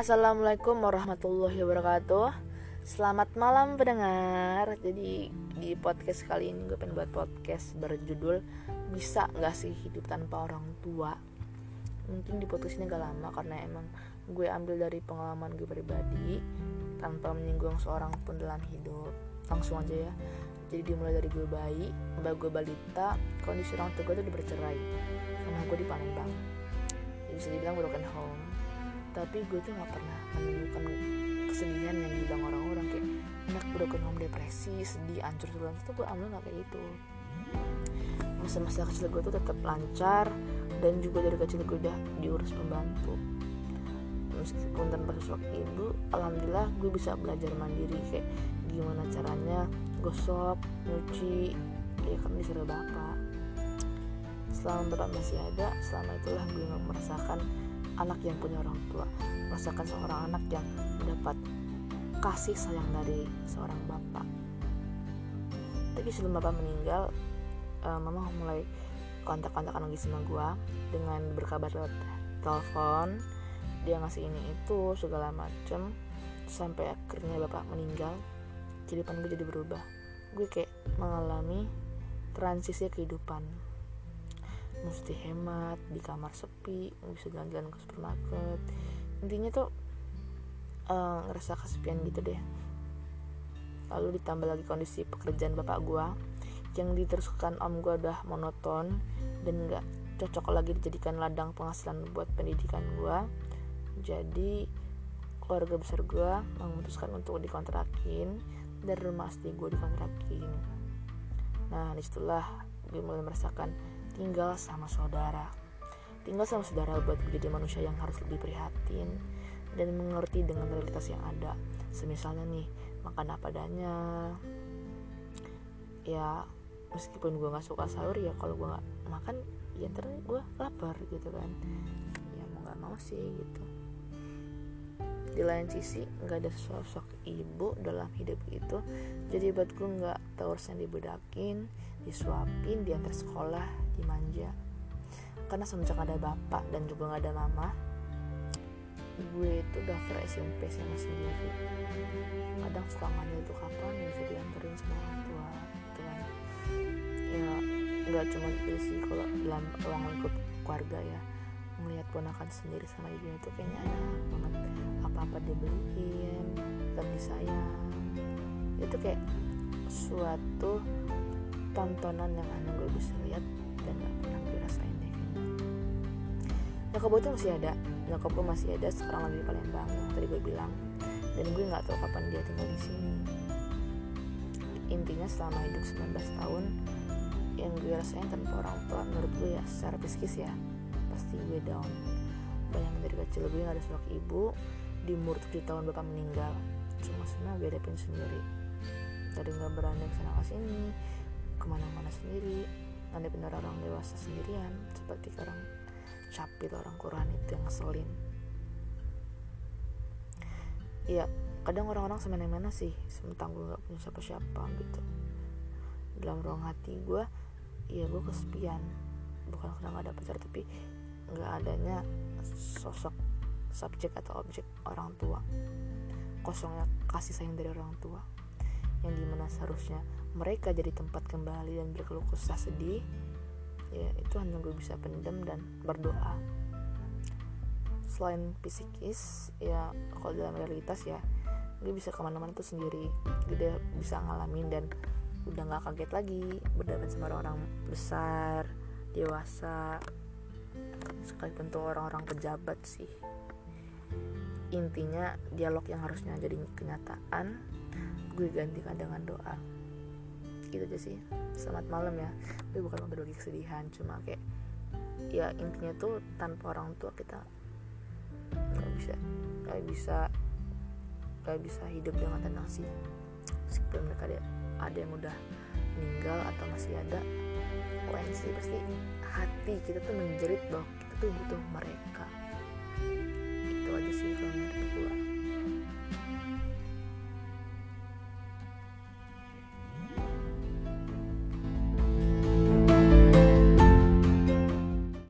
Assalamualaikum warahmatullahi wabarakatuh. Selamat malam pendengar. Jadi di podcast kali ini gue pengen buat podcast berjudul Bisa gak sih hidup tanpa orang tua? Mungkin di podcast ini gak lama karena emang gue ambil dari pengalaman gue pribadi Tanpa menyinggung seorang pun dalam hidup. Langsung aja ya. Jadi dimulai dari gue bayi Mbak gue balita Kondisi orang tua gue tuh bercerai. Sama gue di Palembang. Jadi bisa dibilang broken home tapi gue tuh nggak pernah menemukan kesedihan yang dibilang orang-orang kayak anak broken home depresi sedih hancur tulang. Itu gue ambil nggak kayak gitu. Masa-masa kecil gue tuh tetap lancar dan juga dari kecil gue udah diurus pembantu. Meskipun tanpa sosok ibu alhamdulillah gue bisa belajar mandiri kayak gimana caranya gosok nyuci ya kan disuruh bapak. Selama bapak masih ada selama itulah gue merasakan anak yang punya orang tua. Merasakan seorang anak yang mendapat kasih sayang dari seorang bapak. Tapi sebelum bapak meninggal uh, mama mulai kontak-kontakan lagi sama gue dengan berkabar lewat telepon. Dia ngasih ini itu segala macem sampai akhirnya bapak meninggal. Kehidupan gue jadi berubah. Gue kayak mengalami transisi kehidupan mesti hemat di kamar sepi bisa jalan-jalan ke supermarket. Intinya tuh uh, ngerasa kesepian gitu deh. Lalu ditambah lagi kondisi pekerjaan bapak gua yang diteruskan om gua udah monoton dan gak cocok lagi dijadikan ladang penghasilan buat pendidikan gua. Jadi keluarga besar gua memutuskan untuk dikontrakin dan rumah asli gua dikontrakin. Nah di situlah gue mulai merasakan tinggal sama saudara. Tinggal sama saudara buat menjadi manusia yang harus lebih prihatin dan mengerti dengan realitas yang ada. Semisalnya nih makan apa adanya. Ya meskipun gue nggak suka sahur ya kalau gue nggak makan ya ntar gue lapar gitu kan. Ya mau nggak mau sih gitu. Di lain sisi nggak ada sosok ibu dalam hidup itu. Jadi buat gue nggak tahu yang dibedakin disuapin diantar sekolah dimanja karena semenjak ada bapak dan juga nggak ada mama gue itu daftar SMP sama sendiri. Kadang suka ngambil tuh kapan bisa diantarin sama orang tua gitu kan. Ya nggak cuma itu sih kalau dalam ruang lingkup keluarga ya. Melihat ponakan sendiri sama ibunya itu kayaknya enak banget. Apa-apa dibeliin tetap disayang. Itu kayak suatu tontonan yang aneh gue bisa lihat nyokap gue tuh masih ada. Nyokap gue masih ada sekarang lagi di Palembang yang tadi gue bilang. Dan gue nggak tahu kapan dia tinggal di sini. Intinya selama hidup 19 tahun yang gue rasain tanpa orang tua menurut gue ya secara psikis ya pasti gue down. Bayangin dari kecil gue gak ada sosok ibu di umur 7 tahun bapak meninggal. Cuma semua gue hadapin sendiri. Dari nggak berani ke sana ke sini ke mana-mana sendiri ngadepin orang dewasa sendirian seperti orang capit orang Quran itu yang ngeselin. Iya kadang orang-orang semena-mena sih sementang gue gak punya siapa-siapa gitu. Dalam ruang hati gue iya gue kesepian. Bukan karena gak ada pacar tapi nggak adanya sosok subjek atau objek orang tua. Kosongnya kasih sayang dari orang tua. Yang di mana seharusnya mereka jadi tempat kembali dan berkeluh kesah sedih ya itu hanya gue bisa pendam dan berdoa. Selain psikis ya kalau dalam realitas ya gue bisa ke mana-mana tuh sendiri. Gue udah bisa ngalamin dan udah nggak kaget lagi berdebat sama orang-orang besar dewasa sekalipun tuh orang-orang pejabat sih. Intinya dialog yang harusnya jadi kenyataan gue gantikan dengan doa gitu aja sih. Selamat malam ya. Gue bukan berbagi kesedihan cuma kayak ya intinya tuh tanpa orang tua kita nggak bisa nggak bisa nggak bisa hidup dengan tenang sih. Meskipun mereka ada ada yang udah meninggal atau masih ada ONC pasti hati kita tuh menjerit bahwa kita tuh butuh mereka. Itu aja sih kalau menurut gue